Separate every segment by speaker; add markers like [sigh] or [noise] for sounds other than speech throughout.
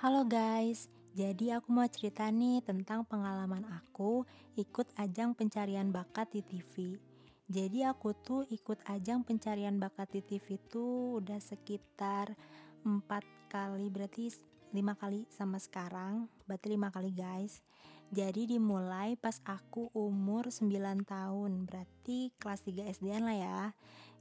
Speaker 1: Halo guys, jadi aku mau cerita nih tentang pengalaman aku ikut ajang pencarian bakat di TV. Jadi aku tuh ikut ajang pencarian bakat di TV tuh udah sekitar empat kali berarti lima kali sama sekarang berarti lima kali guys. Jadi dimulai pas aku umur 9 tahun berarti kelas 3 SD lah ya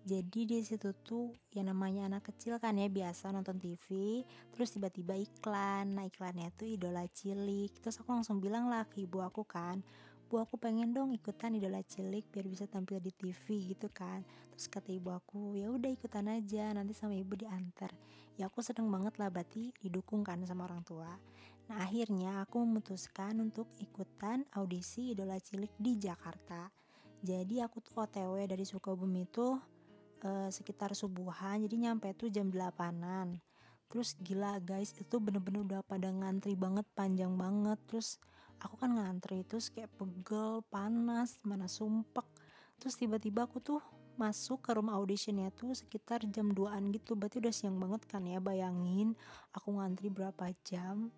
Speaker 1: jadi di situ tuh yang namanya anak kecil kan ya biasa nonton TV terus tiba-tiba iklan. Nah iklannya tuh idola cilik. Terus aku langsung bilang lah ke ibu aku kan bu aku pengen dong ikutan idola cilik biar bisa tampil di TV gitu kan. Terus kata ibu aku ya udah ikutan aja nanti sama ibu diantar. Ya aku seneng banget lah berarti didukung kan sama orang tua. Nah akhirnya aku memutuskan untuk ikutan audisi idola cilik di Jakarta. Jadi aku tuh OTW dari Sukabumi tuh uh, sekitar subuhan jadi nyampe tuh jam 8an terus gila guys itu bener-bener udah pada ngantri banget panjang banget. Terus aku kan ngantri terus kayak pegel panas mana sumpek. Terus tiba-tiba aku tuh masuk ke rumah auditionnya tuh sekitar jam 2an gitu. Berarti udah siang banget kan ya bayangin aku ngantri berapa jam.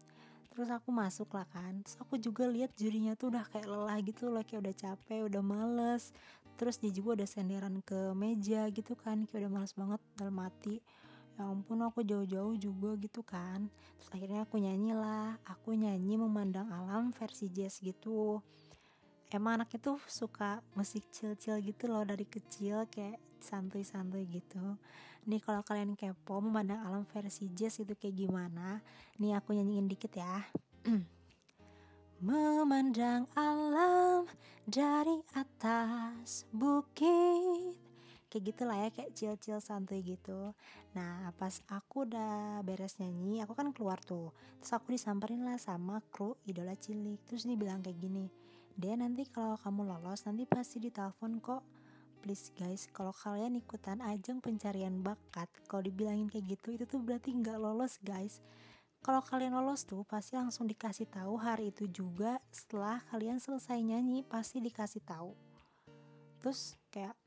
Speaker 1: Terus aku masuk lah kan. Terus aku juga lihat jurinya tuh udah kayak lelah gitu loh kayak udah capek udah males terus dia juga udah senderan ke meja gitu kan kayak udah males banget dalam mati ya ampun aku jauh-jauh juga gitu kan. Terus akhirnya aku nyanyi lah aku nyanyi memandang alam versi jazz gitu. Emang anaknya tuh suka musik chill-chill gitu loh dari kecil kayak santuy-santuy gitu. Nih kalau kalian kepo memandang alam versi jazz itu kayak gimana nih aku nyanyiin dikit ya. [clears throat] Memandang alam dari atas bukit. Kayak gitu lah ya kayak chill-chill santuy gitu. Nah pas aku udah beres nyanyi aku kan keluar tuh. Terus aku disamperin lah sama kru idola cilik. Terus dia bilang kayak gini dia nanti kalau kamu lolos nanti pasti ditelepon kok. Please guys kalau kalian ikutan ajang pencarian bakat kalau dibilangin kayak gitu itu tuh berarti nggak lolos guys kalau kalian lolos tuh pasti langsung dikasih tahu hari itu juga setelah kalian selesai nyanyi pasti dikasih tahu terus kayak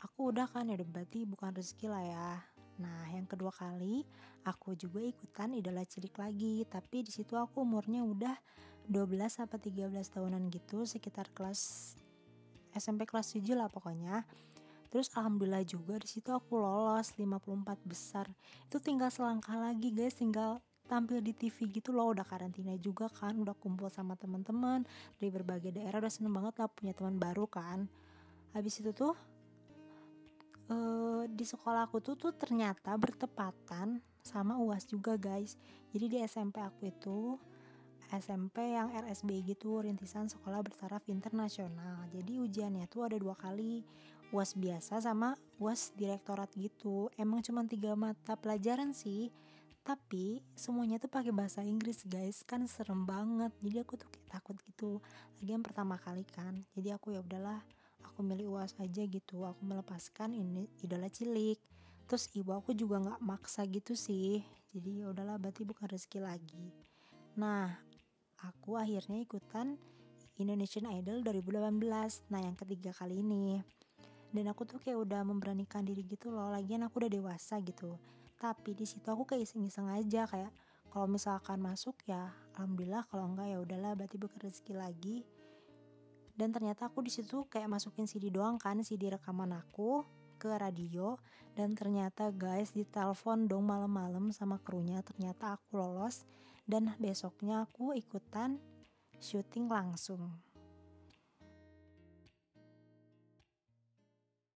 Speaker 1: aku udah kan ya berarti bukan rezeki lah ya Nah, yang kedua kali aku juga ikutan idola cilik lagi, tapi di situ aku umurnya udah 12 sampai 13 tahunan gitu, sekitar kelas SMP kelas 7 lah pokoknya. Terus alhamdulillah juga di situ aku lolos 54 besar. Itu tinggal selangkah lagi guys, tinggal tampil di TV gitu loh udah karantina juga kan udah kumpul sama teman-teman dari berbagai daerah udah seneng banget lah punya teman baru kan. Habis itu tuh uh, di sekolah aku tuh tuh ternyata bertepatan sama uas juga guys. Jadi di SMP aku itu SMP yang RSB gitu rintisan sekolah bertaraf internasional. Jadi ujiannya tuh ada dua kali uas biasa sama uas direktorat gitu. Emang cuma tiga mata pelajaran sih tapi semuanya tuh pakai bahasa Inggris guys. Kan serem banget. Jadi aku tuh kayak takut gitu. Lagi yang pertama kali kan. Jadi aku ya udahlah aku milih uas aja gitu. Aku melepaskan ini idola cilik. Terus ibu aku juga nggak maksa gitu sih. Jadi ya udahlah berarti bukan rezeki lagi. Nah aku akhirnya ikutan Indonesian Idol 2018 nah yang ketiga kali ini. Dan aku tuh kayak udah memberanikan diri gitu loh. Lagian aku udah dewasa gitu tapi di situ aku kayak iseng-iseng aja kayak kalau misalkan masuk ya alhamdulillah kalau enggak ya udahlah berarti rezeki lagi. Dan ternyata aku di situ kayak masukin CD doang kan CD rekaman aku ke radio. Dan ternyata guys ditelepon dong malam-malam sama krunya ternyata aku lolos. Dan besoknya aku ikutan syuting langsung